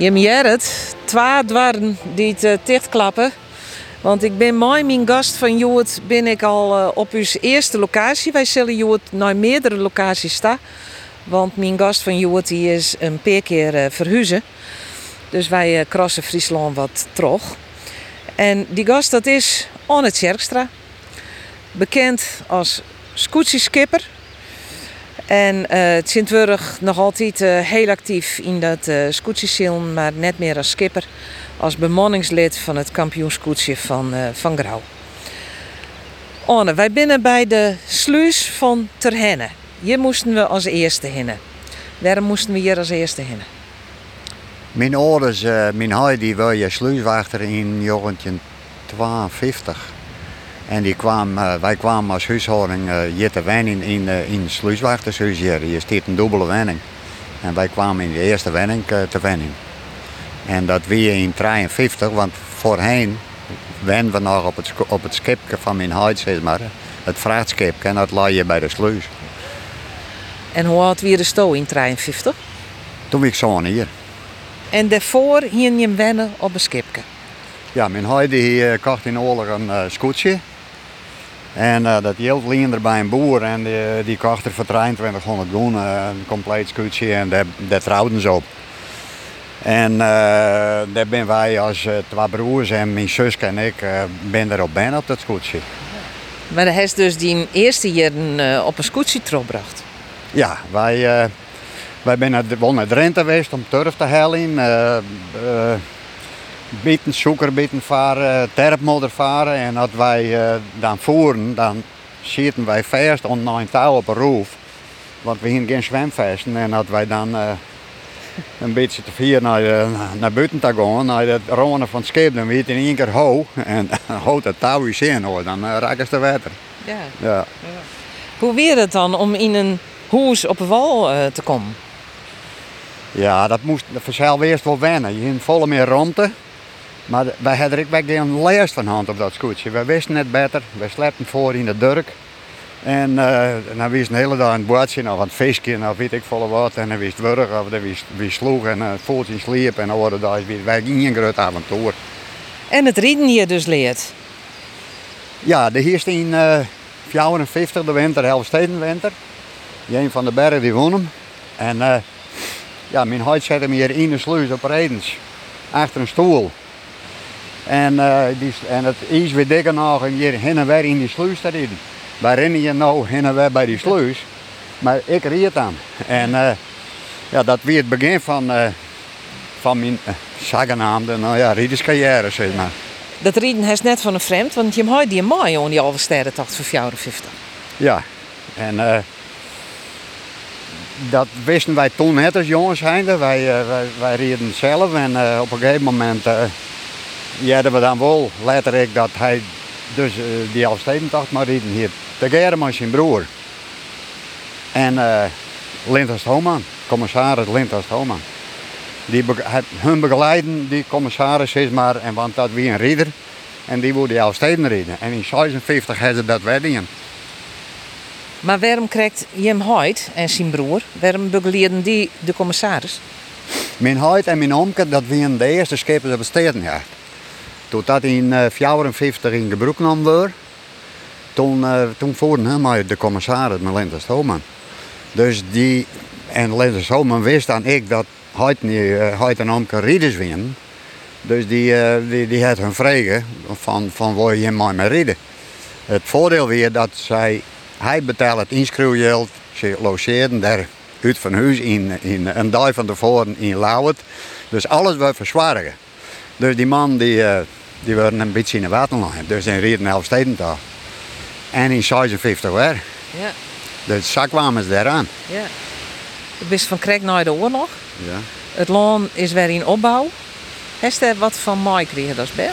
Je hebt het, twee dwarren die het uh, dichtklappen. Want ik ben mooi mijn gast van Joet ben ik al uh, op uw eerste locatie. Wij zullen Joet naar meerdere locaties staan. Want mijn gast van Joet is een paar keer uh, verhuizen. Dus wij krassen Friesland wat terug. En die gast dat is Anne Tjerkstra. Bekend als scootjeskipper. En uh, het Sint-Wurg nog altijd uh, heel actief in dat uh, maar net meer als skipper. Als bemanningslid van het kampioenscootje van, uh, van Grauw. Anne, wij binnen bij de sluis van Terhenne. Hier moesten we als eerste hinnen. Waarom moesten we hier als eerste hinnen? Mijn ouders, mijn huid, wil je sluiswachter in 1952. En die kwam, uh, wij kwamen als huishouding uh, hier te wennen in, uh, in het sluiswachtershuis hier. Hier staat een dubbele wenning. En wij kwamen in de eerste wenning te wennen. En dat weer in 53, want voorheen wenden we nog op het, op het schipje van mijn huid, zeg maar. Het vrachtschip, en dat lag je bij de sluis. En hoe oud weer de sto in 53? Toen was ik zo hier. En daarvoor hier je wennen op een schipje? Ja, mijn huid die kocht in oorlog een scootje. En uh, dat hield leender bij een boer en die, die kocht er voor 2300 goen een compleet scootje en daar, daar trouwden ze op. En uh, daar ben wij als uh, twee broers en mijn zus en ik ben erop ben op dat scootje. Maar hij is dus die eerste jaar op een scootje teruggebracht? Ja, wij, wij zijn naar, wel naar Drenthe geweest om turf te halen bieten zoeker, bieten varen, terpmodder varen. En als wij uh, dan voeren, dan zitten wij vast onder een touw op een roof. Want we hebben geen zwemvesten. En als wij dan uh, een beetje te vier naar, naar buiten te gaan, naar het ronen van het schip, dan weet je in één keer ho. En houdt het touw je in hoor, dan raken ze water. Ja. Ja. ja. Hoe weer het dan om in een huis op een wal te komen? Ja, dat moest vanzelf eerst wel wennen. Je hebt volle meer ruimte. Maar wij hadden er ook geen leest van hand op dat scootje. We wisten net beter. We slepten voor in de durk. En uh, dan wist een hele dag een bootje, of een visje, of weet ik volle wat. En dan wist wurg, of dan wist wie sloeg en uh, voelt in sliep. En dan dat weer wij geen groot avontuur. En het rieden hier dus leert? Ja, de eerste in uh, 54 de winter, Helfstedenwinter. Een van de bergen die won hem. En uh, ja, mijn huid zette me hier in de sluis op Redens. Achter een stoel. En, uh, die, en het is weer dikker nog en hier heen en weer in die sluis te rijden. Wij rennen je nou heen en weer bij die sluis. Maar ik rijd dan. En uh, ja, dat weer het begin van, uh, van mijn zogenaamde nou ja, ridderscarrière, zeg maar. Dat rieden is net van een vreemd, want je hebt die mooi on die halve sterrentocht van 54. Ja, en dat wisten wij toen net als jongens. Wij, wij, wij reden zelf en op een gegeven moment ja, we dan wel later ik dat hij dus uh, die Elfstedentocht maar rieden hier. De German zijn broer. En uh, Lintas Homan, commissaris Lintas Homan. Die be hun begeleiden, die commissaris is maar, en want dat wie een ridder. En die wilde die Elfsteden rijden. En in 56 hadden ze dat weddingen. Maar waarom krijgt Jim Hoyt en zijn broer, waarom begeleiden die de commissaris? Mijn Hoyt en mijn omke, dat waren de eerste schepen op de steden. Toen dat in 1954 in gebruik nam werd, toen, uh, toen voerden hem de commissaris met Linda Stolman. Dus die, en Linda Stolman wist dan ik dat hij uh, hij en omke rieders winnen. Dus die, die, die had hun vragen van, van waar je maar mee rijden. Het voordeel weer dat zij, hij betaalde het inschrijfgeld, ze logeerden daar uit van huis in, in een dag van tevoren in Lauwert. Dus alles werd verzwaren. Dus die man die, die werden een beetje in de waterlijn. Dus die reden elf steden daar. En in 56 weer. Ja. Dus zo kwamen ze daaraan. Ja. Je bent van Krek naar de oorlog. Ja. Het land is weer in opbouw. Heeft er wat van mij gekregen als bij?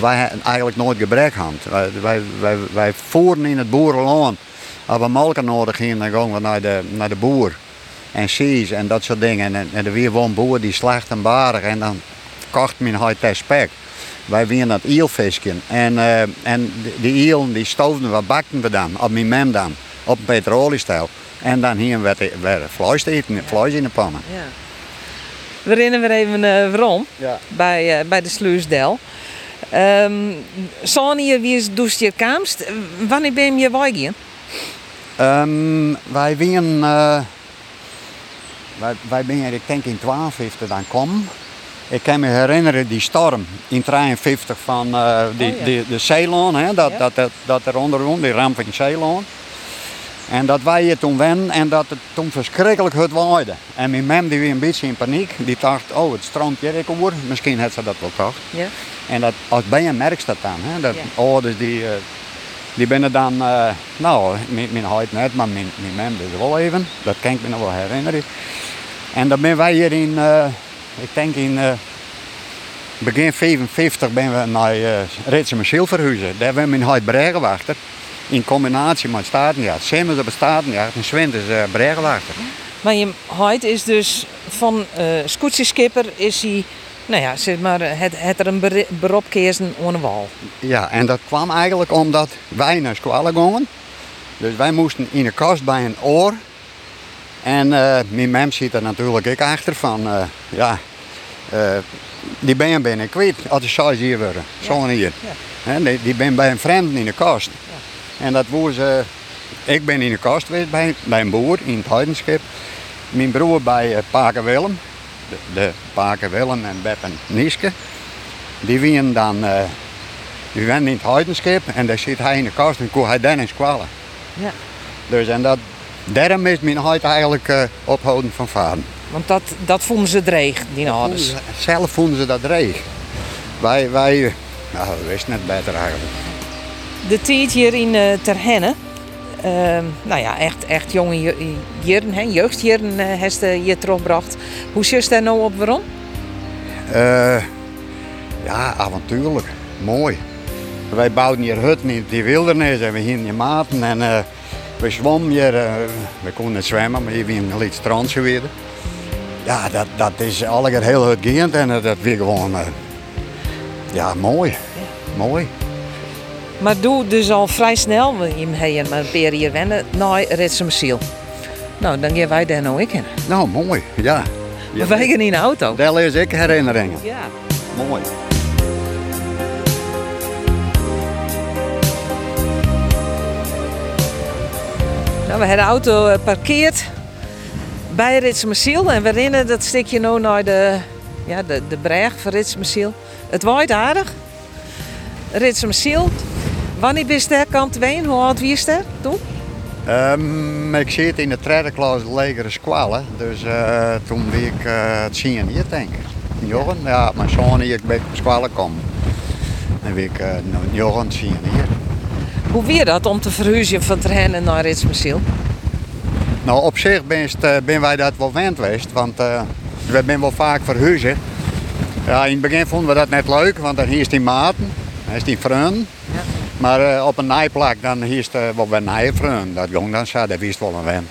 Wij hebben eigenlijk nooit gebrek gehad. Wij, wij, wij, wij voeren in het boerenland. Als we melken nodig hebben, dan gaan we naar de, naar de boer. En cheese en dat soort dingen. En, en er weer woon boer die slacht en barig. En dan kocht mijn huid spek. Wij winnen dat eelvisje. En, uh, en die eel die stoven we bakten we dan, op mijn mem dan, op een petroliestijl. En dan hier werd, werd vlees eten, vlees in de pannen. Ja. We rennen weer even uh, waarom Ja. bij, uh, bij de Sluisdel. Um, Sonny, wie is dus je kaamst? Wanneer ben je weigien? Um, wij uh, wij, wij ben ik denk in 12 heeft het dan komen. Ik kan me herinneren die storm in 53 van uh, die, oh, ja. die, de Ceylon, hè, dat, ja. dat, dat, dat er onderom, die ramp van Ceylon. En dat wij hier toen wennen en dat het toen verschrikkelijk het waaide. En mijn mem die was een beetje in paniek. Die dacht, oh het stroomt hier. Misschien had ze dat wel toch. Ja. En dat, als bij je merkt dat dan. Hè, dat ouders die, uh, die binnen dan, uh, nou mijn, mijn huid net, maar mijn, mijn mem dus wel even. Dat kan ik me nog wel herinneren. En dan ben wij hier in, ik denk in begin 55 ben we naar uh, Ritsen verhuizen. Daar hebben we mijn huid Bregenwachter in combinatie met statenjacht. Samen op statenjacht en Swint is uh, Bregenwachter. Maar je huid is dus van uh, scootjeskipper is hij, nou ja, zeg maar, het, het er een beroep keersen aan de wal. Ja, en dat kwam eigenlijk omdat wij naar school gingen. Dus wij moesten in de kast bij een oor. En uh, mijn mem zit er natuurlijk ook achter van, uh, ja, uh, die ben je binnen kwijt als de size hier worden. Zo hier. Ja. Die, die ben bij een vreemde in de kast. Ja. En dat was, ik ben in de kast geweest bij, bij een boer in het Heidenschip. Mijn broer bij Paken Willem. De, de Paken Willem en Beb en Nieske. Die wien dan, die in het Heidenschip en daar zit hij in de kast en kon hij dan eens kwalen. Ja. Dus en dat, daarom is mijn huid eigenlijk uh, ophouden van varen. Want dat, dat vonden ze dreig, die ouders. Zelf vonden ze dat dreig. Wij, wij nou, we wisten het beter eigenlijk. De tijd hier in uh, Terhenne, uh, nou ja, echt, echt jonge jaren, jeugdjaren uh, heeft je teruggebracht. Hoe zit daar nou op waarom? Uh, ja, avontuurlijk. Mooi. Wij bouwden hier hutten in die wildernis en we gingen hier maten en we zwommen hier. Uh, we konden niet zwemmen, maar hier weer een licht strand. Ja, dat, dat is allegaar heel uitgeend en dat weer gewoon, uh, ja, mooi. Mooi. Maar doe dus al vrij snel, je hebt maar paar hier wennen, naar Ritsemsiel. Nou, dan gaan wij daar nou ik in. Nou, mooi, ja. We wij gaan in de auto. Daar is ik herinneringen. Ja. Mooi. Nou, we hebben de auto geparkeerd bij Ritsmesiel en we rennen dat stukje nu naar de, ja, de, de breg van Ritsmesiel. Het waait aardig. Ritsmesiel. Wanneer ben je kant ween? Hoe oud was je toen? Ik zit in de derde klas legere dus uh, toen ben ik uh, het zien hier denk ik. Ja, mijn zoon hier bij de squallen komen. En ben ik uh, Jochen zien hier. Hoe weer dat om te verhuizen van Terhennen naar Ritsmesiel? Nou, op zich ben, ben wij dat wel wend geweest, want uh, we zijn wel vaak verhuizen. Ja, in het begin vonden we dat net leuk, want dan hier is die maten, dan is die vreun. Ja. Maar uh, op een nijplak dan hier is het wel bij nijvreun. Dat ging dan zo, dat wist wel een wen.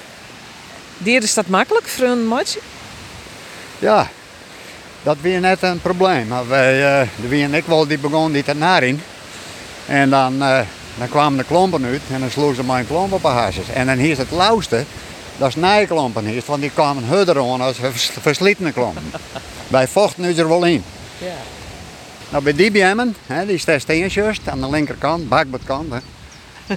Dier is dat makkelijk, vreun matje? Ja, dat was net een probleem. Maar wij, uh, de wie en ik wel, die begonnen die te narin. En dan, dan kwamen de klompen uit en dan sloegen ze mijn klompen op hasjes. En dan hier is het lauwste, dat is nijklompen hier, want die kwamen hudder aan als verslitene klompen. Bij vocht nu er wel in. Ja. Nou, bij die BM'en, die staat steentjes aan de linkerkant, bakbordkant. Hè.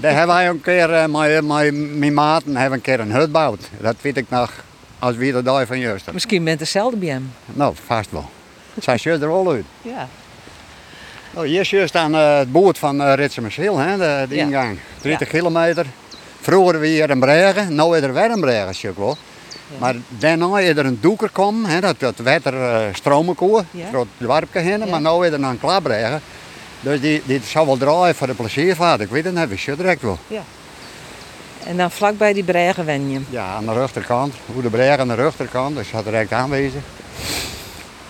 Daar hebben wij een keer, uh, mijn, mijn, mijn maten hebben een keer een hut gebouwd. Dat weet ik nog als wie de dag van juist. Misschien met dezelfde BM. Nou, vast wel. Zij shirt er wel uit. Ja. Nou, hier is juist aan uh, het boord van uh, hè, de, de ja. ingang. 30 ja. kilometer. Vroeger we hier een bregen, nu is er weer een bregen, wel. Ja. Maar daarna is er een doeker komen, hè, dat, dat water uh, stromen kon, ja. voor het dorpje heen, maar nu is er een klapbregen. Dus die, die zal wel draaien voor de pleziervaart, ik weet het niet, wist je direct wel. Ja. En dan vlakbij die bregen wen je? Ja, aan de rechterkant, hoe de bregen aan de rechterkant, dus dat direct aanwezig.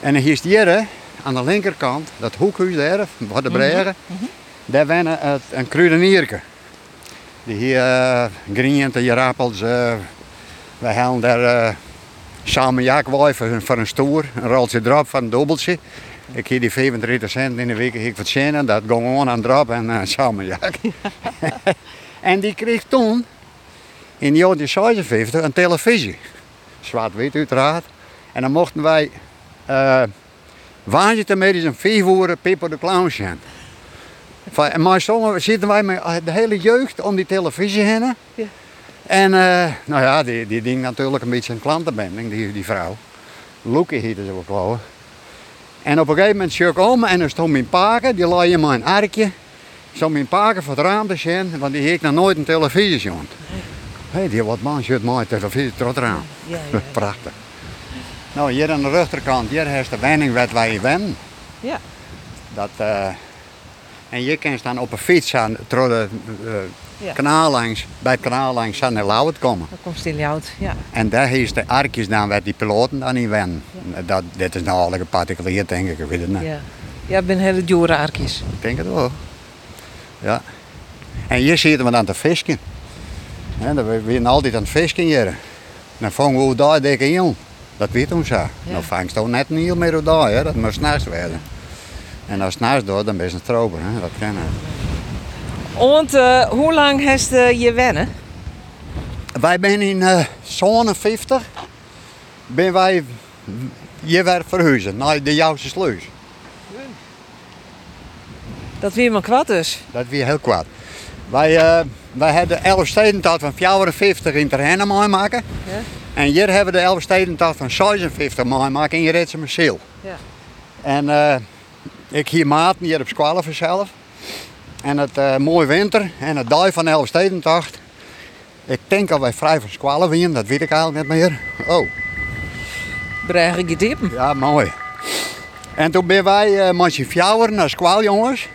En dan hier is hè, aan de linkerkant, dat hoekhuis daar, voor de bregen, mm -hmm. daar wennen het, een kruidenierke. Die hier uh, grient, je rappels, uh, we halen daar uh, samen voor, voor een stoer, een roltje drop van een dubbeltje. Ik heb die 35 cent in de week ik verdienen, dat ging gewoon aan drop en uh, samen jak. en die kreeg toen, in de jaren 56, een televisie. Zwart-wit uiteraard. En dan mochten wij uh, woensdagmiddag om vijf uur Pippo de Clown zijn. En maar zongen zitten wij met de hele jeugd om die televisie heen. Ja. En eh, nou ja, die, die ding natuurlijk een beetje een klantenbending, die, die vrouw. Loekie heette ze ook wel. En op een gegeven moment zie ik om en dan stond mijn paken, die laaien in mijn arkje. Stond mijn paken voor het raam te zien, want die heeft nog nooit een televisie gezien. Hé, die wat man zit mijn televisie tot raam. Ja, ja, Prachtig. Nou, hier aan de rechterkant, hier is de wenning wat wij wennen. ja. Dat, eh, en je kan staan op een fiets aan door het eh, Ja. kanaal langs, bij het kanaal langs aan de Lauwert komen. Dan komt stil oud. Ja. En daar is de arkjes dan waar die piloten dan niet wennen. Dat, dit is nou al een particulier denk ik, ik weet het niet. Ja. Ja, ben hele dure arkjes. Ik denk het wel. Ja. En hier zitten we dan te visken. We zijn altijd aan het visken hier. Dan vangen we daar dikke in. Dat weet ons zo. Dan vangst je net niet meer hoe daar, hè. dat moet s'nachts werden. En als het s'nachts door, dan ben je een hè. dat kennen Want eh, hoe lang heeft uh, je wennen? Wij zijn in eh 57 ben wij hier weer verhuizen naar de Joutse Sluis. Dat weer maar kwad dus. Dat weer heel kwaad. Wij, eh wij hebben de 11 stedentaat van 54 in Terhennen maken. Ja. En hier hebben we de 11 stedentaat van 56 maken in je Ritse Messiel. Ja. En eh, ik hier maat hier op Squallen zelf. En het eh mooie winter en het dag van 11 stedentacht. Ik denk dat wij vrij van Squallen winnen, dat weet ik eigenlijk niet meer. Oh. Breg ik je diepen. Ja, mooi. En toen ben wij eh met fjouwer naar Squal, jongens.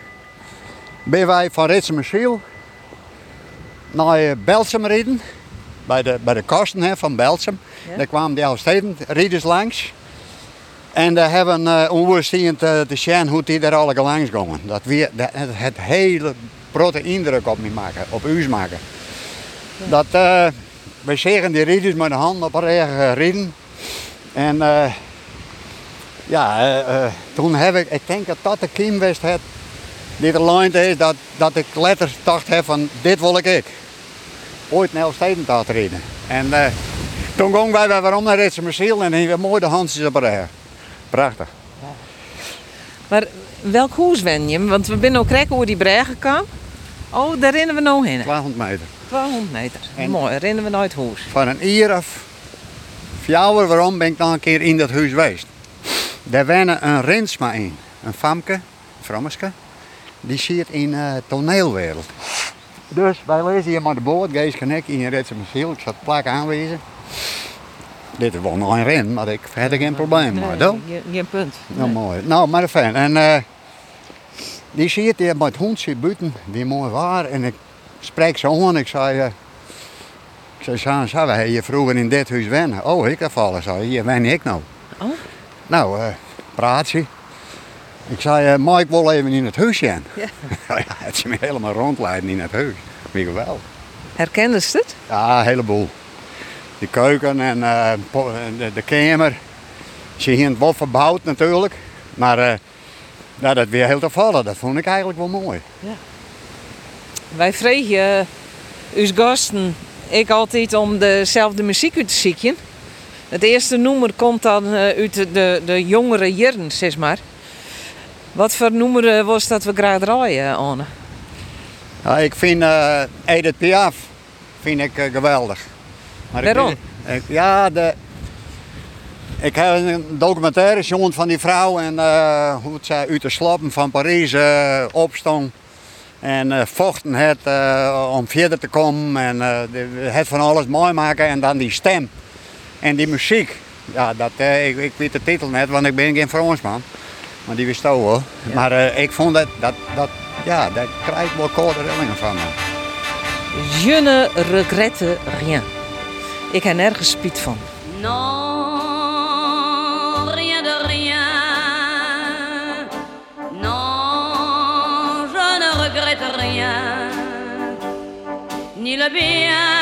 Ben wij van Ritsemesiel naar Belsum rijden. Bij de, bij de kasten hè, van Belsum. Ja. Daar kwamen die steden rieders langs. En daar hebben we uh, onweerziend te, te zien hoe die daar alle langs gingen. Dat weer dat, het, hele grote indruk op me maken, op u maken. Dat, eh we zeggen die rieders met de hand op regen rijden. En eh, ja, eh, eh, toen heb ik, ik denk dat dat de kiemwest het, die er is, dat, dat ik letters dacht heb van dit wil ik. Ooit naar Elfstedentocht rijden. En eh, toen gingen wij weer waarom naar en hebben we mooi de handjes op regen. Prachtig. Maar welk huis wen je? Want we zijn ook rekken hoe die bregen kwam. Oh, daar rennen we nou heen. 1200 meter. 200 meter. En- Mooi, rennen we naar het huis. Van een uur of waarom ben ik nog een keer in dat huis geweest. Daar wennen een Rinsma in. Een famke, een frommeske. Die zit in eh toneelwereld. Dus wij lezen hier maar de boord, Gees Knek in je Ritse Messiel. Ik zat plak aanwezen. Dit is wel nog een ren, maar ik had geen probleem mee. toch? geen, punt. Nou, mooi. Nou, maar fijn. En eh, die zit hier met hond zit buiten, die mooi waar. En ik spreek ze aan. Ik zei, eh, ik zei, Sjaan, zou wij hier vroeger in dit huis wennen? Oh, ik heb vallen, zei. Hier wen ik nou. Oh. Nou, eh praat ze. Ik zei, mag ik wel even in het huis zijn? Ja. ja, het is me helemaal rondleiden in het huis. Wie geweldig. Herkende ze het? Ja, een heleboel. De keuken en en de, de kamer. Ze hier het wel verbouwd natuurlijk. Maar eh, ja, dat weer heel te vallen, dat vond ik eigenlijk wel mooi. Wij vregen uw gasten ik altijd om dezelfde muziek uit te zoeken. Het eerste noemer komt dan uit de, de, de jongere jaren, zeg maar. Wat voor noemer eh, was dat we graag draaien, Anne? Ja, ik vind eh Edith Piaf vind ik, eh, geweldig. Maar Waarom? ik- ja, de, ik heb een documentaire gezien van die vrouw en hoe het zij uit de slappen van Parijs eh, opstond. En vochten het om verder te komen en het van alles mooi maken en dan die stem en die muziek. Ja, dat, ik, ik weet de titel net, want ik ben geen Fransman. Maar die wist ook hoor. Maar eh, ik vond dat, dat, dat, ja, daar krijg ik wel koude rillingen van. Je ne regrette rien. Ik heb nergens spiet van. Non, rien de rien. Non, je ne regrette rien. Ni le bien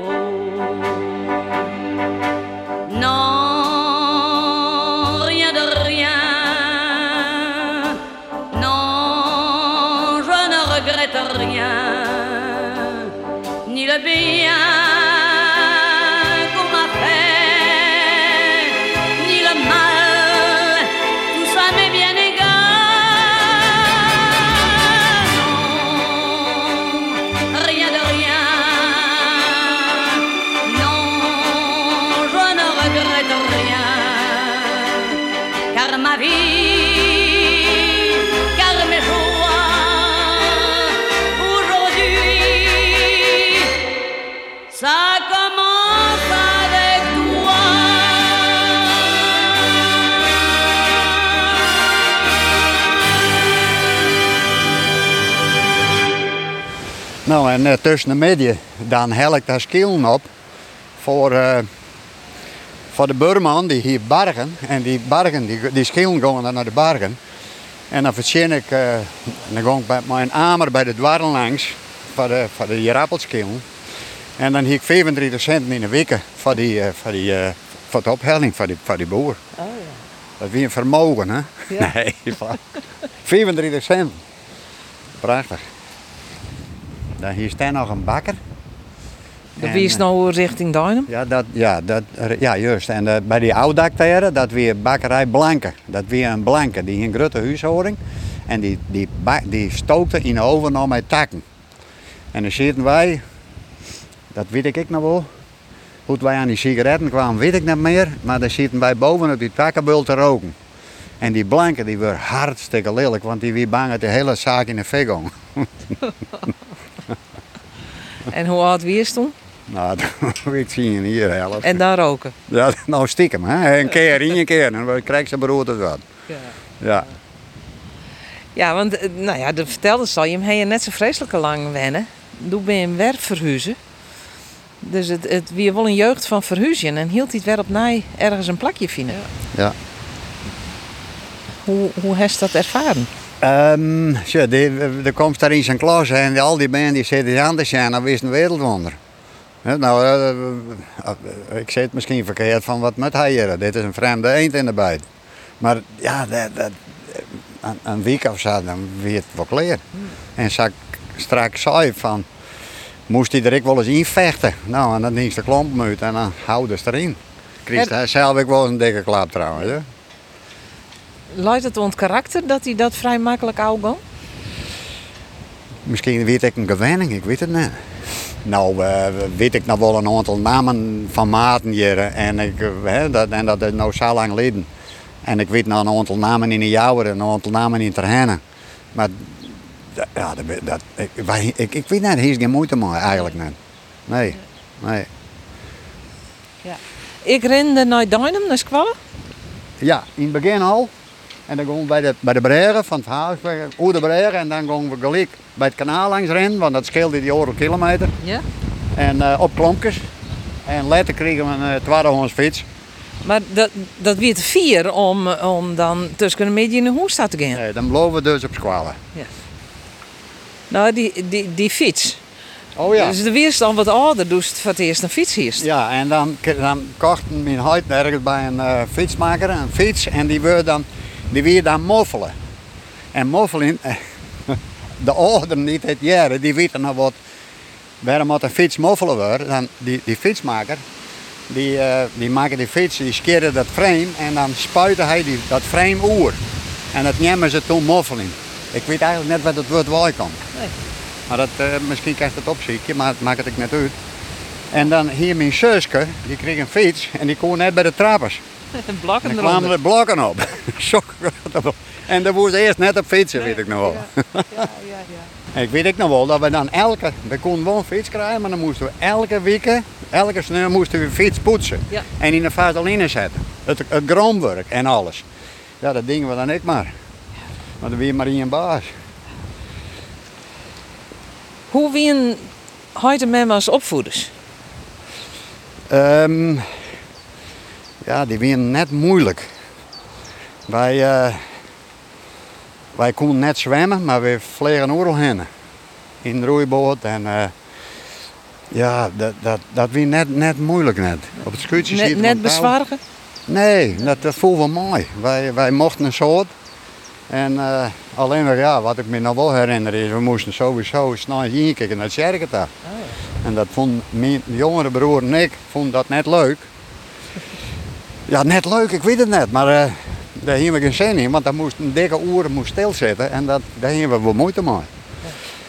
En eh, tussen de midden, dan hel ik daar skillen op voor, eh, voor de buurman die hier bargen. En die bargen, die, die skillen gaan dan naar de bargen. En dan verzin ik, eh, dan ga ik met mijn amer bij de dwarren langs voor de, voor de. En dan heb ik 35 cent in de week voor, die, voor, die, voor de ophelling voor die, voor die boer. Oh ja. Dat is weer een vermogen, hè? Ja. Nee, flauw. 35 cent. Prachtig. Dan hier staat nog een bakker. En, Wie is nou richting Duinem? Ja, dat, ja, dat, ja juist. En eh, bij die ouddakteren, dat weer bakkerij Blanke. Dat weer een Blanke, die een grote huishouding. En die, die, die stookte in de oven met takken. En dan zitten wij, dat weet ik nog wel. Hoe wij aan die sigaretten kwamen, weet ik niet meer. Maar dan zitten wij boven op die takkenbul te roken. En die Blanke, die hartstikke lelijk, want die was bang dat de hele zaak in de fik ging. En hoe oud wie is toen? Nou, dat ik zie je hier helft. En daar roken. Ja, nou stiekem, hè. Een keer, in een keer. En dan krijg je brood het wat. Ja. Ja. Ja, want eh, nou ja, dat vertelde ze al. Je hebt net zo vreselijk lang wennen. Toen ben je een werk verhuizen. Dus het, het wie wel een jeugd van verhuizen. En hield hij het weer op nij ergens een plakje vinden. ja. Hoe, hoe heeft dat ervaren? Ehm, zo, die, er komt daar in zijn klas en al die mensen die zitten aan te zijn, dat is een wereldwonder. Nou, eh, eh, ik zeg het misschien verkeerd van wat met hij hier. Dit is een vreemde eend in de buit. Maar ja, dat, dat, een, week of zo, dan weer het wel klaar. En zag ik straks zei van, moest hij er ook wel eens in vechten? Nou, en dan is de klomp uit en dan houden ze erin. Hij zelf wel eens een dikke klap trouwens. Hè? Luidt het ont karakter dat hij dat vrij makkelijk oude Misschien weet ik een gewenning, ik weet het niet. Nou, eh, weet ik nog wel een aantal namen van maten hier. En, ik, eh, dat, en dat is nou zo lang geleden. En ik weet nog een aantal namen in de Jouwer en een aantal namen in Terhennen. Maar ja, dat, dat, ik, wij- ik, ik weet niet, hier is geen moeite mee eigenlijk. Nee, nee. Ik rende naar Duinem, naar Squallen. Ja, in het begin al. En dan gingen we bij de, bij de breren van het huis, over de breren. En dan gingen we gelijk bij het kanaal langs rennen, want dat scheelde die euro kilometer. Ja. En eh, op klompjes. En later kregen we een uh, tweedehands fiets. Maar dat, dat weer te vier om, om dan tussen een beetje in de hoestad te gaan. Nee, dan bleven we dus op squalen. Nou, die, die, die fiets. Oh ja. Dus de weerstand wat ouder, dus voor het eerst een fiets hier. Ja, en dan, dan kocht mijn huid ergens bij een eh, fietsmaker een fiets. En die wil dan, die wil dan moffelen. En moffelen, eh, de ouderen niet het jaren, die weten nog wat. Waarom moet een fiets moffelen worden? Dan die, die fietsmaker, die, eh, die maken die fiets, die skeren dat frame en dan spuiten hij die, dat frame oer. En dat nemen ze toen moffelen. Ik weet eigenlijk net wat het woord waar komt. Nee. Maar dat, eh, misschien krijgt het opziekje, maar het maakt het net uit. En dan hier mijn zusje, die kreeg een fiets en die kon net bij de trappers. Een blok En en dan kwamen er blokken op. En daar moest eerst net op fietsen, weet ik nog wel. Ja, ja, ja. Ik weet ik nog wel dat we dan elke, we konden wel een fiets krijgen, maar dan moesten we elke week, elke sneu moesten we fiets poetsen. Ja. En in de vaseline zetten. Het, het grondwerk en alles. Ja, dat dingen we dan ik maar. Maar dan weer maar in een baas. Hoe wien heute men als opvoeders? Ehm, ja, die waren net moeilijk. Wij, eh, wij konden net zwemmen, maar we vliegen overal heen. In de roeiboot en eh, ja, dat, dat, dat wie net, net moeilijk net. Op het schuitje Net, zitten net van touw. bezwargen? Nee, dat, dat voelde wel mooi. Wij, wij mochten een soort. En eh, alleen maar, ja, wat ik me nog wel herinner is, we moesten sowieso snel hier kijken naar het daar. En dat vond mijn jongere broer en ik vond dat net leuk. Ja, net leuk, ik weet het net, maar eh, daar hebben we geen zin in, want dat moest een dikke uur moest stilzitten en dat, daar hebben we wel moeite mee.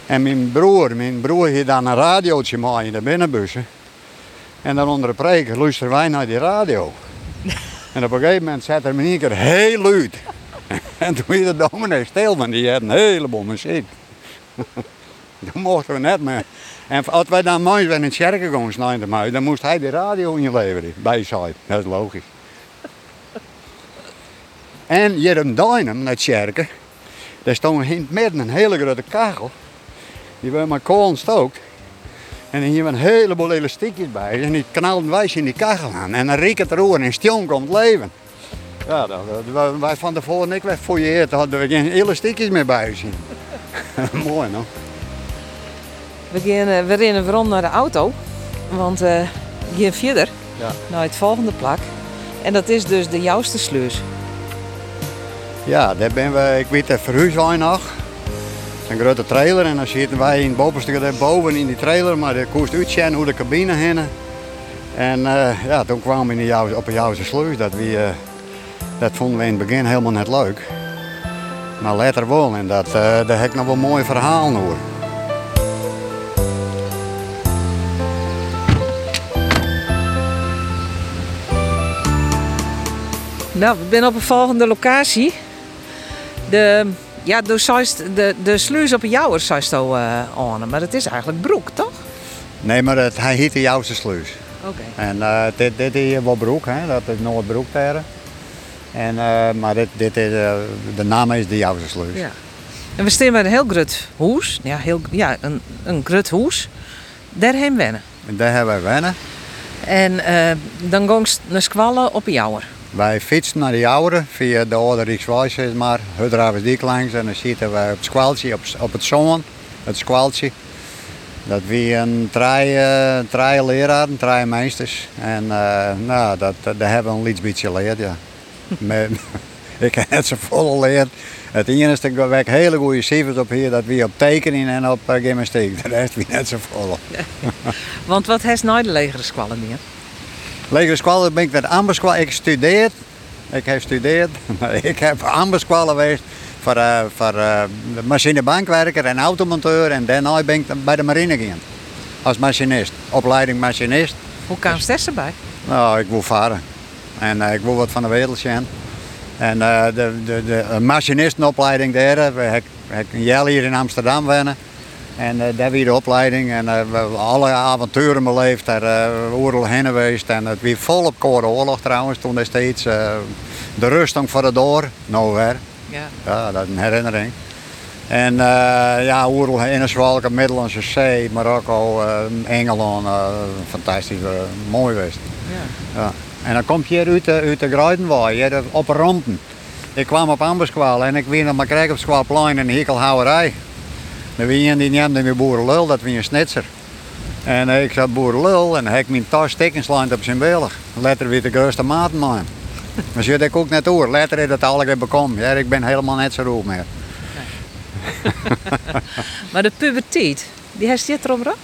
En mijn broer, mijn broer had dan een radiootje mee in de binnenbussen. En dan onder de preek luisteren wij naar die radio. En op een gegeven moment zette hij me in één keer heel luid. En toen werd de dominee stil, want die had een heleboel muziek. Toen mochten we net meer. En als wij dan mooi zijn in het kerk gaan snijden, dan moest hij de radio inleveren bij zijn. Dat is logisch. En hier een duinem naar het kerk, daar stond in het midden een hele grote kachel. Die werd maar kool stookt. En hier een heleboel elastiekjes bij. En die knalden wij in die kachel aan. En dan riek het erover en stion komt leven. Ja, dat, dat- wij- wij van tevoren ik werd fouilleerd, hadden we geen elastiekjes meer bij zien. Mooi, no? We, gaan, eh, we rennen rond naar de auto. Want eh, we gaan verder Ja. naar het volgende plak. En dat is dus de jouwste sluis. Ja, daar ben we, ik weet het verhuis nog. Is een grote trailer en dan zitten wij in het bovenste boven in die trailer, maar de koest uitzien hoe de cabine heen. En eh, ja, toen kwamen we op de Jouwse sluis. Dat, we, eh, dat vonden we in het begin helemaal net leuk. Maar later wel en dat, daar heb ik nog wel mooie verhalen over. Nou, we zijn op een volgende locatie. De, ja, de, zeist- de, de sluis op zei zo eh aan. Maar het is eigenlijk broek, toch? Nee, maar het, hij heet de Jouwse sluis. Oké. En eh, dit, dit is wel broek, hè? dat is Noordbroek daar. En, eh, maar dit, dit is, de naam is de Jouwse sluis. Ja. En we staan bij een heel groot hoes. Ja, heel, ja een, een hoes. Daarheen wennen. En daar hebben wij wennen. En dan gaan ze naar Squallen op een jouwer. Wij fietsen naar de Jouweren via de Oude Rijkswijk, zeg maar. Hudravensdijk langs en dan zitten wij op het squaltje, op, op het zoon, het squaltje. Dat wie een drie, eh, drie leraren, drie meesters. En eh, nou, dat, dat, daar hebben we een iets beetje geleerd, ja. Met, ik heb net zo vol geleerd. Het enige waar ik hele goede cijfers op hier, dat wie op tekening en op uh, gymnastiek. De rest wie net zo vol. Want wat heeft nooit de legere Squallen meer? Legere squallen ben ik met ambersquallen. Ik studeerd. Ik heb gestudeerd. ik heb ambersquallen geweest voor, eh, voor de machinebankwerker en automonteur. En daarna ben ik bij de marine gegaan. Als machinist. Opleiding machinist. Hoe kwam ze erbij? Nou, ik wil varen. En eh, ik wil wat van de wereld zien. En de, de, de machinistenopleiding daar, heb heb een jaar hier in Amsterdam wonen. En eh, daar weer de opleiding en eh, we hebben alle avonturen beleefd, daar uh, oorlog heen geweest. En het weer vol op Koude Oorlog trouwens, toen destijds. eh, de rusting voor de door, nowhere. Ja. Ja, dat is een herinnering. En ja, oorlog in de Middellandse Zee, Marokko, Engeland, fantastisch, mooi geweest. ja. Ja. En dan kom je hier uit de, uit de Gruidenwaai, op Rompen. Ik kwam op Amberskwal en ik weer naar mijn krijg op Squalplein in hekelhouwerij. Dan wie een die neemde me boerenlul, dat was een snitser. En ik zat boerenlul en heb ik mijn tas stekenslijnd op zijn beelig. Later weer de grootste maat man. Maar zit ik ook net door. Later is dat al weer bekomen. Ja, ik ben helemaal net zo roep meer. Maar de puberteit, die heeft je erop gehad?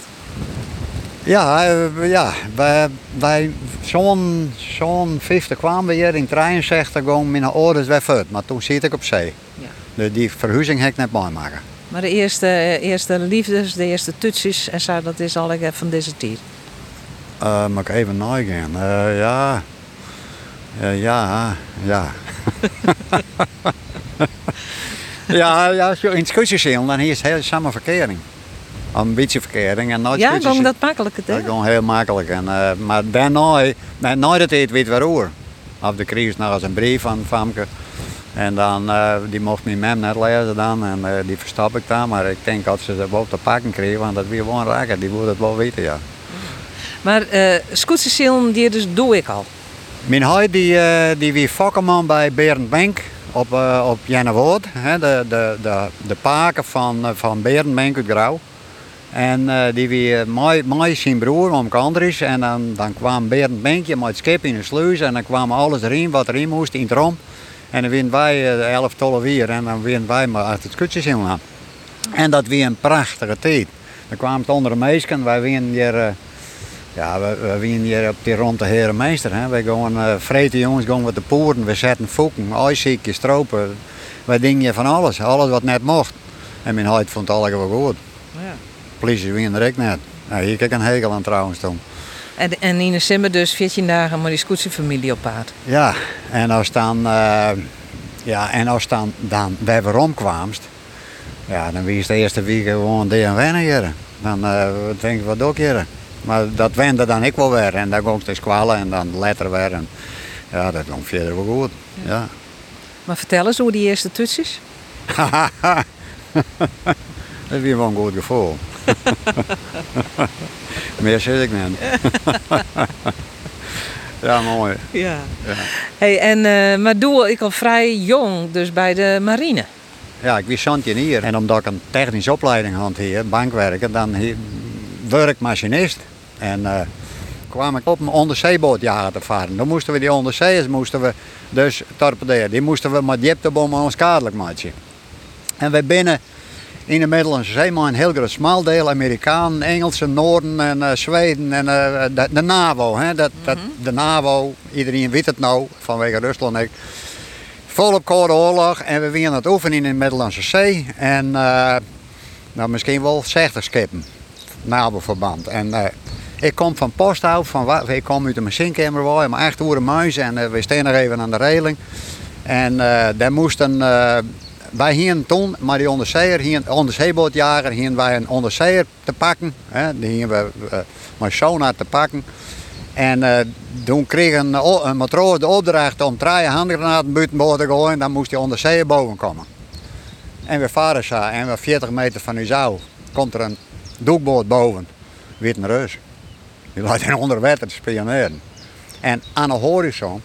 Ja, eh, ja bij, bij zo'n zo'n 50 kwamen we hier in 63 gewoon mijn ouders weer uit. Maar toen zit ik op zee. Ja. De, die verhuizing heb ik net meemaken. Maar de eerste, eh, eerste liefdes, de eerste toetsjes en zo, dat is al eh, van deze tijd. Uh, moet ik even nagaan. Eh ja. Eh, ja, ja. ja, ja, als je in het kusje zit, dan is het heel samen verkering. Een beetje verkering en nooit Ja, ging zit. dat is tegen? gewoon heel makkelijk. En, eh, maar daarna, na na dat eet weet waarover. Of de kreeg nog eens een brief van Famke. En dan, eh, die mocht mijn mem net lezen dan en eh, die verstap ik dan. Maar ik denk dat ze ze wel te pakken kregen, want dat weer gewoon raken. Die wilde het wel weten, ja. Maar uh, die dus doe ik al. Mijn huid die, die wie vakkerman bij Berendbank op, eh op Jennewoord. hè, De, de, de, de paken van, van Berendbank uit Grauw. En die wie mij, mij zijn broer om is. En dan, dan kwam Berendbankje met het schip in de sluis. En dan kwam alles erin wat erin moest in het rom. En dan winnen wij eh, 11, 12 uur. En dan winnen wij maar uit het kutjes in. En dat weer een prachtige tijd. Dan kwamen het andere meisjes. Wij winnen hier... eh, ja, we, winnen hier op die rond de herenmeester. Hè. Wij gaan uh, vreten jongens, gaan we de poeren, we zetten foeken, ijsziekjes, stropen. Wij dingen van alles, alles wat net mocht. En mijn huid vond het allemaal goed. Ja. Politie winnen er ook net. Nou, hier kijk een hekel aan trouwens toen. En, en in december dus 14 dagen met die scootserfamilie op paard. Ja, en als dan, eh, ja, en als dan, dan bij waarom kwamst, ja, dan wie is de eerste week gewoon de en wennen hier. Dan uh, denk ik, wat ik hier? Maar dat wende dan ik wel weer. En dan ging het kwallen en dan later weer. En, ja, dat ging verder wel goed. Ja. Maar vertel eens hoe die eerste toets is. dat is wel een goed gevoel. Meer zeg ik niet. ja, mooi. Ja. Ja. Hey, en, eh, maar doe ik al vrij jong, dus bij de marine. Ja, ik was hier. En omdat ik een technische opleiding had hier, bankwerken, dan werd ik machinist. En eh, kwam ik op een onderzeebootjager te varen. Dan moesten we die onderzeeërs moesten we dus torpederen. Die moesten we met jiptebommen onschadelijk maken. En we binnen in de Middellandse Zee, maar een heel groot smal deel, Amerikanen, Engelsen, Noorden en eh, Zweden en eh, de, de NAVO. Hè, dat, dat, de NAVO, iedereen weet het nou, vanwege Rusland. Ik, volop koude oorlog en we waren het oefenen in de Middellandse Zee. En eh, nou, misschien wel 60 schepen, NAVO-verband. En ik kom van Posthout, van, ik kom uit de machinekamer, maar echt oeren muis en we staan nog even aan de reling. En daar moesten, wij hier toen, maar die onderzeeër, hier, onderzeebootjager, hier wij een onderzeeër te pakken. Hè, die hier we uh, sonar te pakken. En eh, toen kreeg een, een matroos de opdracht om drie handgranaten buiten boord te gooien. Dan moest hij onderzeeër boven komen. En we varen zo en we 40 meter van Uzau komt er een doekboot boven. Witte reus. Die laat in onder water te spioneren. En aan de horizon,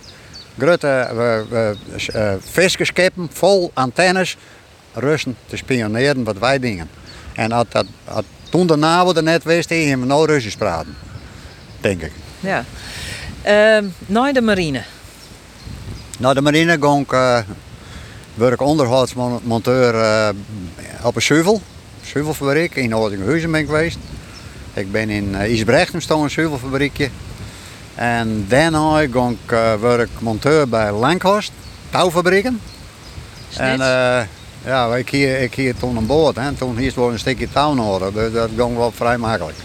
grote uh, uh, viskerskeppen vol antennes, Russen te spioneren wat wij dingen. En had, dat, had, toen de NAVO er net wist, gingen we nou Russisch praten. Denk ik. Ja. Ehm naar de marine. Nou, de marine ging ik, uh, werk onderhoudsmonteur uh, op een zuivel. Zuivelfabriek in Oudinghuizen ben ik geweest. Ik ben in uh, Isbrecht een zuivelfabriekje. En daarna ging ik uh, werk monteur bij Lankhorst, touwfabrieken. En uh, ja, ik hier, ik hier toen aan boord. Hè. Toen hier wel een stukje touw nodig, dus dat ging wel vrij makkelijk.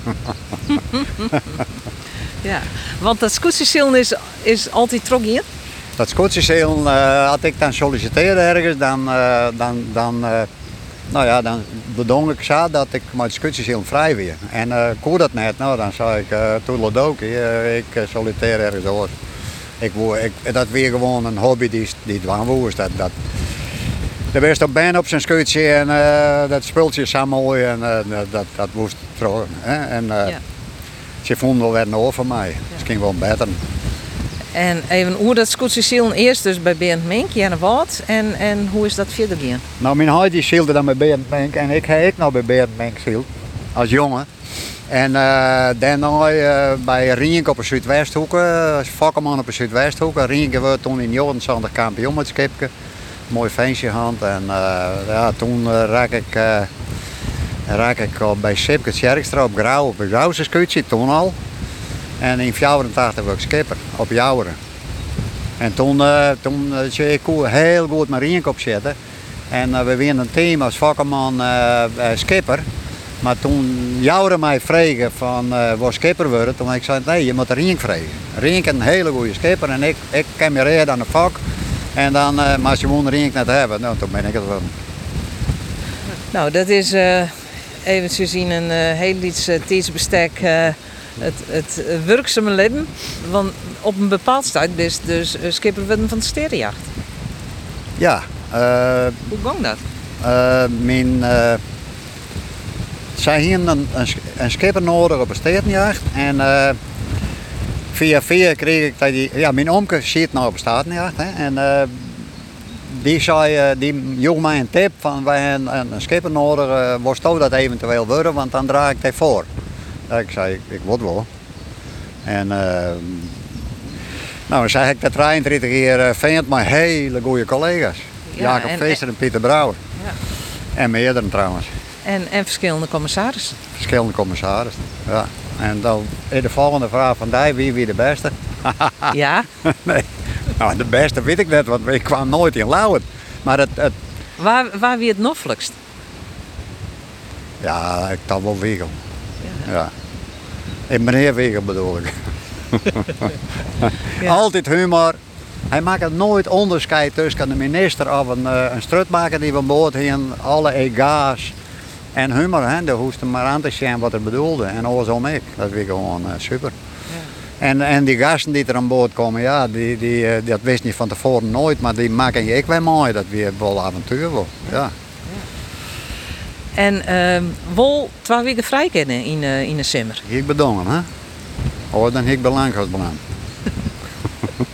ja, want dat scootsersielen is, is altijd trok hier? Dat scootsersielen, uh, had ik dan solliciteerde ergens, dan, uh, dan, dan, nou ja, dan bedoel ik zo dat ik met scootsersielen vrij weer. En uh, kon dat net, nou dan zei ik, uh, toedeledokie, uh, ik uh, solliciteer ergens hoor. Ik, ik, dat weer gewoon een hobby die, die dwang was. Dat, dat, de best op ben op zijn scootje en uh, dat speeltje is zo mooi en uh, dat, dat moest. Hè? En uh, ja. ze vonden wel weer over mij. Ja. Misschien wel beter. En even hoe dat scootsersielen eerst dus bij Berend Mink, Janne Wat, en, en hoe is dat verder gegaan? Nou, mijn huid die zielde dan bij Berend Mink en ik heb nou bij Berend Mink zield, als jongen. En uh, daarna uh, bij Rienk op de Zuidwesthoek, als vakkerman op de Zuidwesthoek. Rienk werd toen in 79 kampioen met skipke. Mooi feestje gehad en ja, toen raak ik, raak ik bij Sipke Sjerkstra op op de Grauwse scootje, toen al. En in 84 werd ik skipper op Jouweren. En toen, uh, toen uh, ik heel goed met Rienk opzetten. En uh, we werden een team als vakkerman skipper. Maar toen Jouweren mij vregen van uh, waar skipper worden, toen ik zei nee, je moet Rienk vregen. Rienk is een hele goede skipper en ik, ik ken me reden aan de vak. En dan, uh, maar als je gewoon Rienk net hebben, nou, toen ben ik het wel. Nou, dat is uh, even te zien een uh, heel iets uh, tijdsbestek het, het werkzame leven. Want op een bepaald tijd best dus skipper worden van de sterrenjacht. Ja, Eh, Hoe ging dat? eh, mijn, eh, zij hadden een, een, een schipper nodig op een stedenjacht. En eh, via via kreeg ik dat die... Ja, mijn omke zit nou op een stedenjacht. Hè, en eh, die zei, die joeg mij een tip van wij hebben een, een schipper nodig. was jou dat eventueel worden, want dan draag ik dat voor. Ja, ik zei, ik, ik word wel. En eh, nou, dan zeg ik dat 33 keer uh, vindt mijn hele goede collega's. Ja, Jacob en- Feester en Pieter Brouwer. Ja. En meerdere trouwens. En, en verschillende commissarissen. Verschillende commissarissen. Ja. En dan is de volgende vraag van die, wie wie de beste? Ja. nee, nou, de beste weet ik net, want ik kwam nooit in Lauwen. Maar het, het Waar, waar wie het noffelijkst? ja, ik kan wel Wegel. Ja. En meneer Wegel bedoel ik. Ja. Altijd humor. Hij maakt nooit onderscheid tussen de minister of een, eh, een strutmaker die van boord heen, alle ega's. En humor, hè, daar hoest hem maar aan te zien wat er bedoelde. En andersom ik. Dat vind ik gewoon eh, super. En, en die gasten die er aan boord komen, ja, die, die, eh, dat wist niet van tevoren nooit, maar die maken je ik wel mooi. Dat weer wel avontuur wel. Ja. En ehm wol twee weken vrij kennen in, eh, in de zomer. Ik bedongen, hè? Oh, dan ik belang als belang.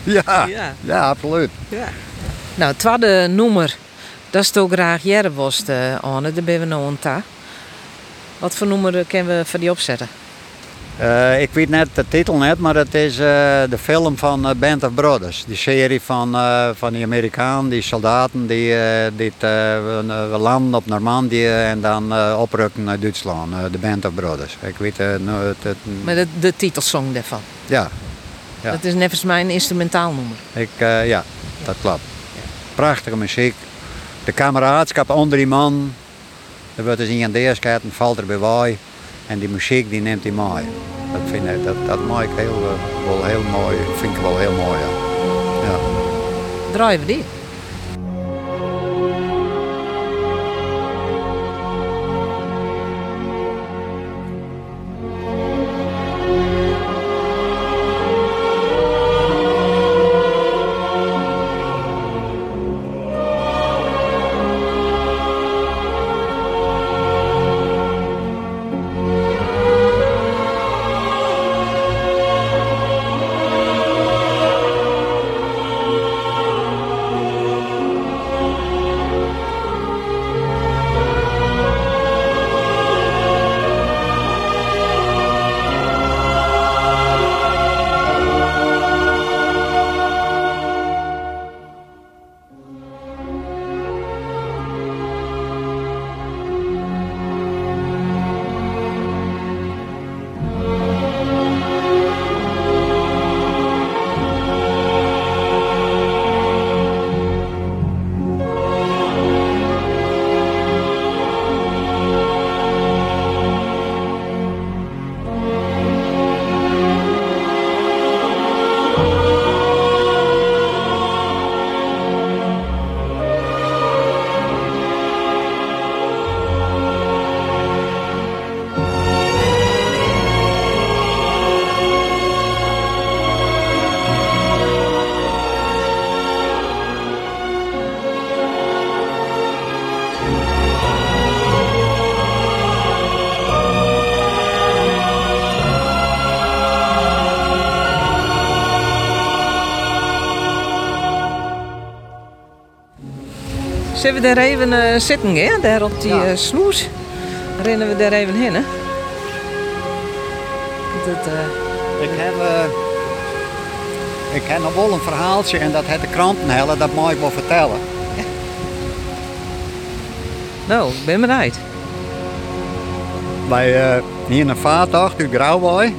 ja, Ja. ja, absoluut. Ja. Nou, het tweede noemer, dat is toch graag Jerebost, uh, Anne. Daar ben we nou aan ta. Wat voor noemer kunnen we voor die opzetten? Eh, ik weet net de titel net, maar het is eh, de film van eh, Band of Brothers. Die serie van, eh, van die Amerikanen, die soldaten die, we- landen op Normandië en dan oprukken naar Duitsland. de Band of Brothers. Ik weet nou, het, het- Met de, de titelsong daarvan. ja, Ja. Dat is nevens mij een instrumentaal nummer. ik, eh, ja, dat klopt. Prachtige muziek. De kameraadschap onder die man. Er wordt eens in de eerste en valt er bij wij. En die muziek die neemt hij mooi. Dat vind ik, dat, dat maak ik heel, eh, wel heel mooi. Vind ik wel heel mooi. Ja. Draaien we die? Zullen we daar even eh, zitten, hè? Daar op die Ja. eh, sloes. Rennen we daar even heen, hè? Dat, eh, Ik heb, ik heb nog wel een verhaaltje en dat het de kranten hellen, dat mag ik wel vertellen. nou, ik ben bereid. Wij uh, hier een vaartocht uit Grauwboy.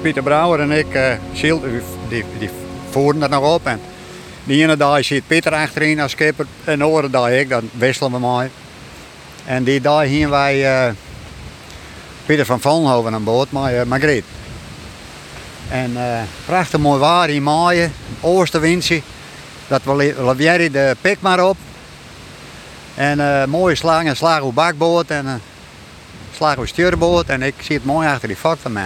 Pieter Brouwer en ik, uh, die, die, die voeren er nog op. En die ene dag zit Pieter achterin als skipper en de andere dag ik, dan wisselen we mooi. En die dag hier wij uh, Pieter van Vollenhoven aan boord, maar uh, Margriet. En uh, prachtig mooi waar in maaien, oostenwindje. Dat we de pik maar op. En uh, mooie slag en slag op bakboord. En, uh, slag op stuurboord en ik zie het mooi achter die vak van.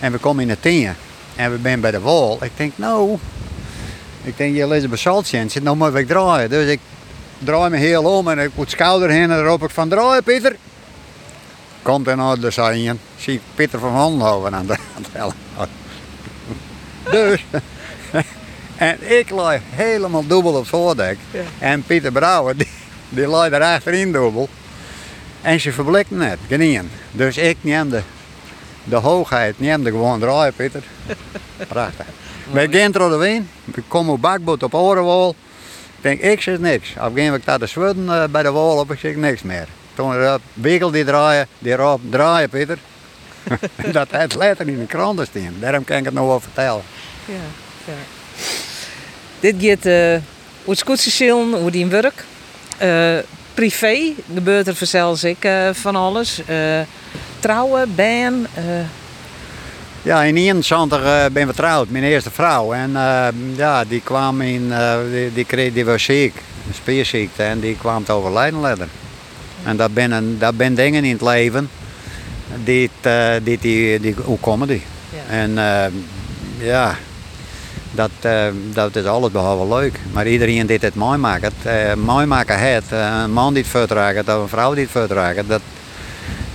En we komen in de tien en we zijn bij de wal. Ik denk, nou, ik denk, je Elizabeth Saltje zit nog mooi weg draaien. Dus ik draai me heel om en ik moet schouder heen en dan roep ik van draai Pieter. Komt in orde, zei je. Zie ik Pieter van Handhoven aan de, aan de. Dus. En ik lag helemaal dubbel op het voordek. Ja. En Pieter Brouwer, die, die lag er achterin dubbel. En ze verblikte net, geen Dus ik neemde de hoogheid, neemde gewoon draaien, Pieter. Prachtig. Wij gaan door de wind, ik kom op bakboot op Orenwol. Ik denk, ik zit niks. Op een moment staat de eh, bij de wal op, ik zie niks meer. Toen uh, Wigel die draaien, die roep draaien, Pieter. dat het later in de kranten staan. Daarom kan ik het nog wel vertellen. Ja, ja. Dit gaat uh, hoe scootseschillen, hoe die werk. Eh, privé gebeurt er vanzelfs ik eh, van alles. Eh, trouwen, baan. Eh, Ja, in 1971 uh, ben we getrouwd, mijn eerste vrouw. En eh, ja, die kwam in, eh, die, die, kreeg, die was ziek, een spierziekte, en die kwam te overlijden later. En dat ben, een, dat ben dingen in het leven, die, eh, die, die, die, hoe komen die? Ja. En eh, ja, dat, eh, dat is alles behalve leuk. Maar iedereen die het mooi maakt, uh, mooi maken het, eh, een man die het verdraagt, of een vrouw die het verdraagt, dat,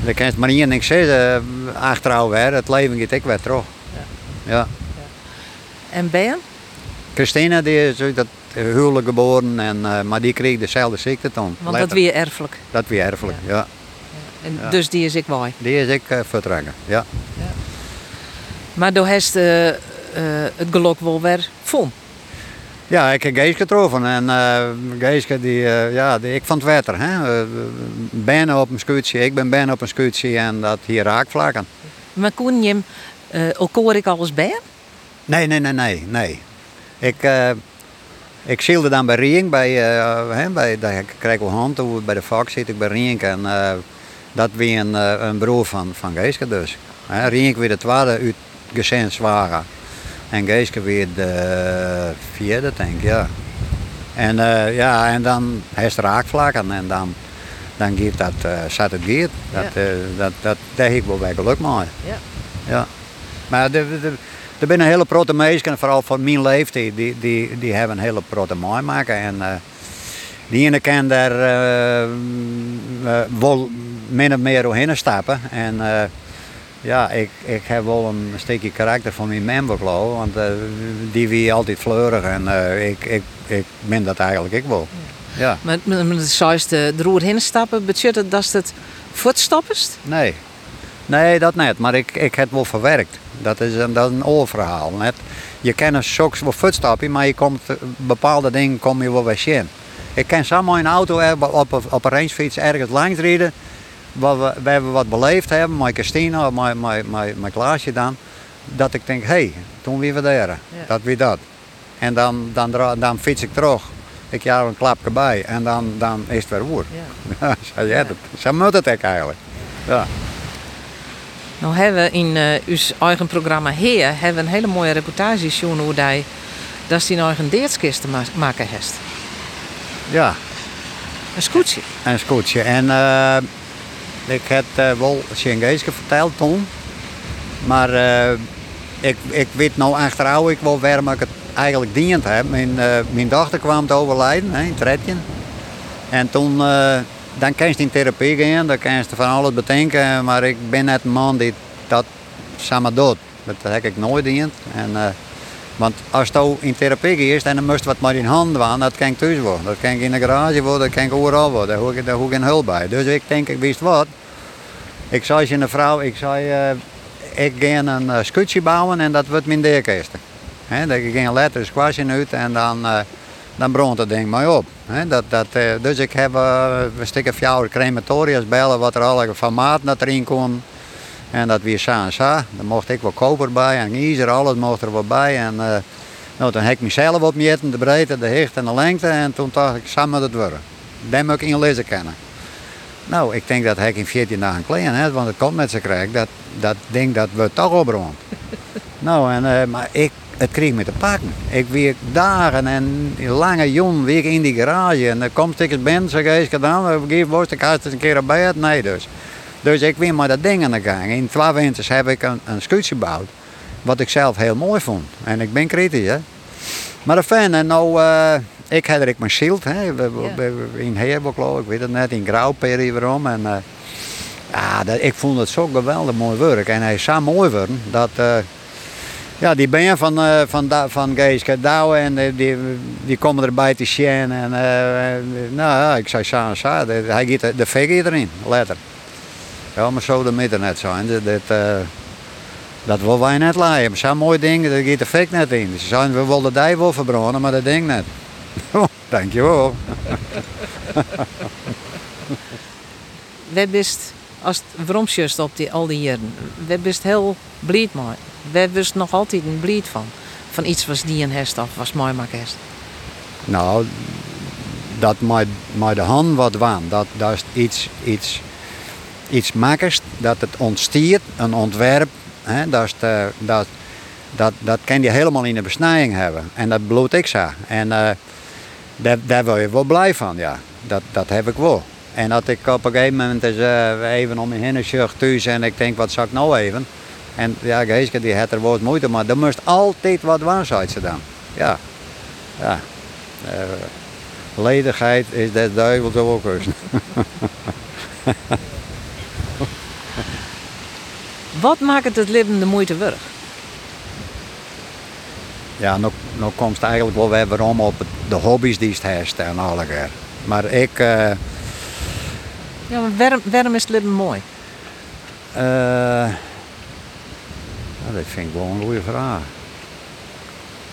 dan kan je maar één ding zeggen, eh, achteraf weer, het leven gaat ik weer terug. Ja. en baan? Christina die is dat huwelijk geboren, en, eh, maar die kreeg dezelfde ziekte toen. Want dat weer erfelijk. Dat weer erfelijk, ja. En Ja. Dus die is ik mooi. Die is ik uh, vertragen, ja. Maar door heeft eh, eh, het geluk wel weer vol. Ja, ik heb Gees getroffen en uh, Geeske die, eh, ja, die, ik vond het wetter. Hè? Uh, bijna op een scootje, ik ben bijna op een scootje en dat hier raakvlakken. Maar kon je hem eh ik alles bij? Nee, nee, nee, nee, nee. Ik, eh ik zielde dan bij Rienk, bij, eh hè, bij, daar kreeg ik wel hand toe, bij de Fox zit ik bij Rienk en eh, dat weer een, eh, een broer van, van Geeske dus. Hè, Rienk weer de tweede uit gezin zwager en Geeske weer de vierde denk ik, ja. En eh, ja, en dan heeft raakvlakken en dan, dan geeft dat, eh zat het geert. Dat, Ja. eh, dat, dat, dat heb ik wel bij geluk mee. Ja. Ja. Maar de, de, er zijn een hele grote meisjes, vooral van mijn leeftijd, die, die, die hebben een hele grote mooi maken. En eh, die ene kan daar eh, eh, wel min of meer doorheen stappen. En eh, ja, ik, ik heb wel een stukje karakter van mijn member geloof, want eh, die wie altijd fleurig en eh, ik, ik, ik ben dat eigenlijk ik wel. Ja. Maar met met de roer heen stappen, betekent het dat het voetstappest? Nee. Nee, dat niet. Maar ik, ik heb het wel verwerkt. Dat is een, dat is een oorverhaal. Net. Je kan een soks wel voetstappen, maar je komt, eh, bepaalde dingen kom je wel weer zien. Ik kan samen in een auto op, op, op een racefiets ergens langs rijden. Waar we, we wat beleefd hebben, met Christina, met, met, met, met Klaasje dan. Dat ik denk, hé, hey, toen weer we daar. Dat weer dat. En dan, dan, dra- dan fiets ik terug. Ik jou een klapje bij en dan, dan is het weer woord. Ja. Zo, ja, dat, zo moet het ook eigenlijk. Ja. Nou hebben we in eh uw eigen programma Heer hebben we een hele mooie reportage gezien hoe hij dat is die eigen deertskist te ma- maken heeft. ja. Een scootje. een scootje. En eh, ik heb eh, wel Chingeesje verteld toen. Maar eh, ik, ik weet nou achteraf ik wel waarom ik het eigenlijk dient heb. Mijn, eh, mijn dochter kwam te overlijden hè, in het. En toen, dan kan je in therapie gaan, dan kan je van alles bedenken. Maar ik ben net een man die dat samen doet. Dat heb ik nooit dient. En, want als je in therapie gaat en dan moest je wat maar in handen doen, dat kan ik thuis worden. Dat kan in de garage worden, dat kan ik overal worden. Daar hoef daar hoef geen hulp bij. Dus ik denk, ik wist wat. Ik zei aan een vrouw, ik zei, eh, ik ga een uh, bouwen en dat wordt mijn deurkist. Hè, dat ik ging letter een squasje uit en dan, eh, dan brandt het ding maar op. Dat, dat, dus ik heb uh, een stukje fjouwer crematoria's bellen wat er alle formaten dat erin kon. En dat weer sa en sa. Dan mocht ik wel koper bij en ijzer, alles mocht er wat bij. En eh, nou, toen heb ik mezelf opmeten, de breedte, de hicht en de lengte. En toen dacht ik, samen het worden. Dat moet ik in lezen kennen. Nou, ik denk dat ik in 14 dagen klein hè, want het komt met ze krijg. Dat, dat ding dat we toch opbrand. nou, en, eh, maar ik, het kreeg me te pakken. Ik werk dagen en lange jong weer in die garage. En dan komt ik eens binnen, zeg ik, gedaan, geef worst, ik had het een keer bij het. Nee, dus. Dus ik ben maar dat ding aan de gang. In twee winters heb ik een, een gebouwd. Wat ik zelf heel mooi vond. En ik ben kritisch, hè. Maar de fan, en nou, eh, ik had er ik mijn schild, hè, in Heerboklo, ik weet het net, in Grauwperi waarom. En, eh, ja, dat, ik vond het zo geweldig mooi werk. En hij is zo mooi geworden dat... eh, ja, die ben van, eh van, Da- van Geeske Douwe en eh, die, die komen erbij te zien. En, eh, nou ja, ik zei samen, hij giet de, de erin, letter. Ja, maar zo de midden net zijn. Dat, dat, eh, dat wil wij net laaien. Maar zo'n mooi ding, daar giet de fik net in. Ze zeiden, we wilden die wel verbranden, maar dat ding net. Dankjewel. We bist, als het vromsjust op die, al die jaren, we bist heel blied mooi. We bist nog altijd een blied van. Van iets was die een hest of was mooi hest. Nou, dat met de hand wat waan, dat, dat is iets, iets, iets makkers, dat het ontstiert, een ontwerp, hè, dat, de, dat, dat, dat kan je helemaal in de besnijing hebben. En dat bloed ik. En eh, daar, daar wil je wel blij van, ja. Dat, dat heb ik wel. En dat ik op een gegeven moment eens, eh, even om heen zucht thuis en ik denk, wat zou ik nou even? En ja, Geeske die had er wat moeite, maar er moest altijd wat waan zijn. Ja. Ja. Eh, ledigheid is des duivels ook. Wat maakt het leven de moeite waard? Ja, nou, nou komt het eigenlijk wel weer waarom op de hobby's die het heeft en alle. Maar ik, eh, Ja, maar waarom, waarom is het leven mooi? nou, dat vind ik wel een goede vraag.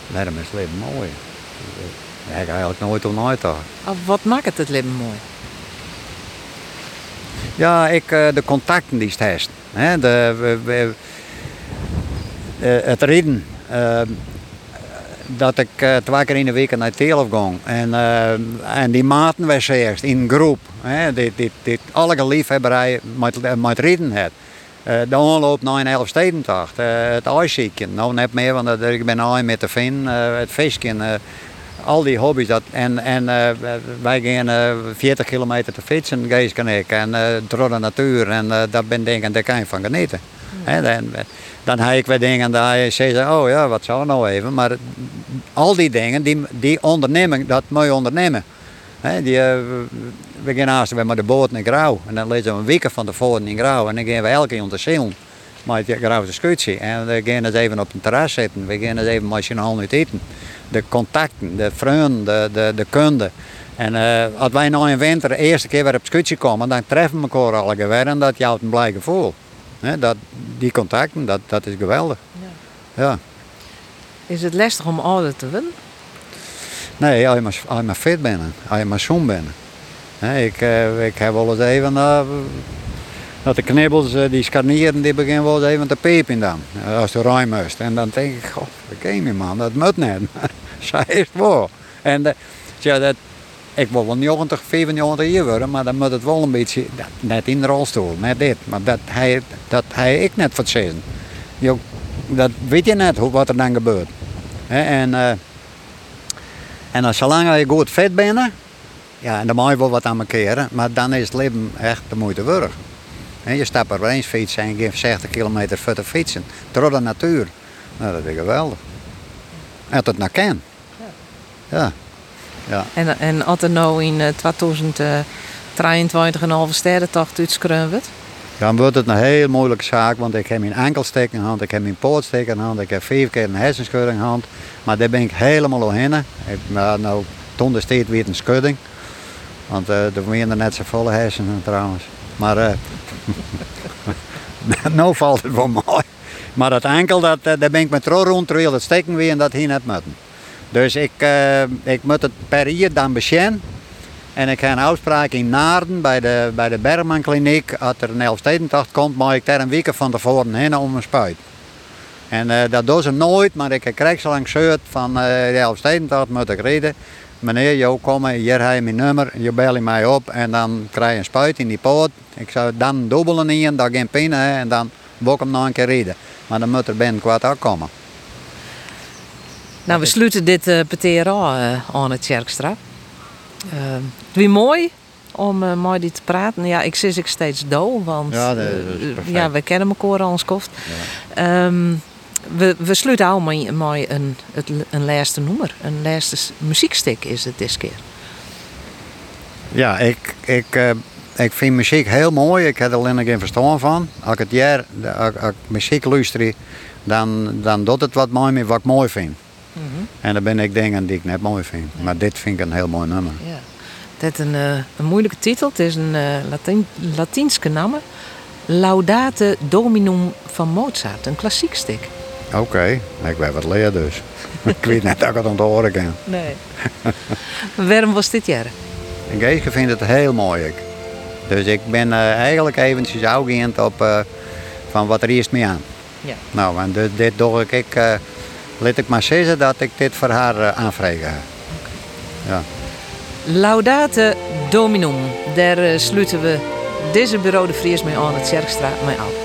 Waarom is het leven mooi? Daar heb ik eigenlijk nooit om nagedacht. Of wat maakt het leven mooi? Ja, ik, eh, de contacten die het heeft. Hè, de, we- we- eh, het rijden. eh, dat ik eh, twee keer in de week naar Telef ging. En, eh, en die maten was eerst in groep. Hè, die, die, die alle liefhebberij met, met rijden had. De aanloop naar een Elfstedentocht. eh het ijszieken. Nou net meer, want ik ben aan met de vin, het visje. Eh, al die hobby's. Dat, en en eh, wij eh, 40 kilometer te fietsen, Gees en ik. En eh, door de natuur. En eh dat ben dingen, daar kan je van genieten. Hè, dan, dan heb ik weer dingen daar je zegt, oh ja, wat zou nou even. Maar al die dingen, die, die ondernemen, dat moet je ondernemen. Hè, die, eh, we gaan haast weer met de boot naar Grauw. En dan lezen we een week van tevoren in Grauw. En dan gaan we elke keer om te zeilen. Met de. En we gaan eens even op een terras zitten. We gaan eens even allen uit eten. De contacten, de vrienden, de, de, de kunde. En eh, als wij nou in winter de eerste keer weer op discussie komen, dan treffen we elkaar alle keer weer. En dat jouwt een blij gevoel. Dat, die contacten, dat, dat is geweldig. Ja. Is het lastig om ouder te worden? Nee, als je maar, als je maar fit bent, als je maar zoen bent. Ik, eh, ik heb wel eens even eh, dat de knibbels, eh, die scharnieren, die beginnen wel even te piepen dan. eh, Als de ruim. En dan denk ik, god, me man, dat moet niet. Zij is wel. En eh, ja, dat, ik wil wel 90, 95 jaar worden, maar dan moet het wel een beetje, net in de rolstoel, net dit. Maar dat hij, dat hij ik net. Je- Dat weet je net wat er dan gebeurt. En, en als zolang je goed fit bent, ja, en dan moet je wel wat aan elkaar, maar dan is het leven echt de moeite waard. Je stapt er eens fietsen en je geeft 60 kilometer voor te fietsen. Door de natuur. Nou, dat is geweldig. Dat het nou kan. Ja. Ja. En, en als er nou in eh, 2023 een halve sterrentocht uitschreeuwd wordt? Dan wordt het een heel moeilijke zaak, want ik heb mijn enkelsteek in hand, ik heb mijn pootsteek in hand, ik heb vier keer een hersenschudding in hand. Maar daar ben ik helemaal omheen. Ik, maar nou, toen steeds weer een schudding. Want eh er waren er net zo volle hersenen trouwens. Maar eh nou valt het wel mooi. Maar dat enkel, dat, eh, daar ben ik met rond, terwijl het steken weer en dat hier net moeten. Dus ik, eh, ik moet het per hier dan beschermen. En ik heb een afspraak in Naarden bij de, bij de Bergman Kliniek. Als er een Elfstedentocht komt, mag ik daar een week van tevoren heen om een spuit. En dat doen ze nooit, maar ik krijg zo lang van eh de Elfstedentocht moet ik reden. Meneer, jou kom, hier heb je mijn nummer, je bel je mij op en dan krijg je een spuit in die poot. Ik zou dan dubbelen in, daar geen pijn en dan wil ik hem nog een keer rijden. Maar dan moet er kwart ook komen. Nou, we sluiten dit uh, peteer af eh, aan het Tjerkstra. Eh, het was mooi om eh met die te praten. Ja, ik zit ik steeds dol, want Ja, eh, ja, we kennen elkaar al een koft. Ehm, We, we sluiten al met, met een, het, een laatste nummer. Een laatste muziekstuk is het dit keer. Ja, ik, ik, eh, ik vind muziek heel mooi. Ik heb er alleen geen verstand van. Als ik het jaar, als, als ik muziek luister, dan, dan doet het wat mooi met wat ik mooi vind. En dan ben ik dingen die ik net mooi vind. Maar dit vind ik een heel mooi nummer. Ja. Het is een, eh, een moeilijke titel. Het is een eh Latijn, Latijnse naam. Laudate Dominum van Mozart. Een klassiek stuk. Oké, ik ben wat leer dus. ik weet net dat ik het aan het horen kan. Nee. Waarom was dit jaar? En Geeske vindt het heel mooi. ik. Dus ik ben eh, eigenlijk eventjes uitgeënt op eh, van wat er eerst mee aan. Ja. Nou, en dit, dit doe ik, ik eh, laat ik maar zeggen dat ik dit voor haar aanvregen heb. Ja. Laudate Dominum. Daar sluiten we deze bureau de Vries mee aan het Zerkstraat mee af.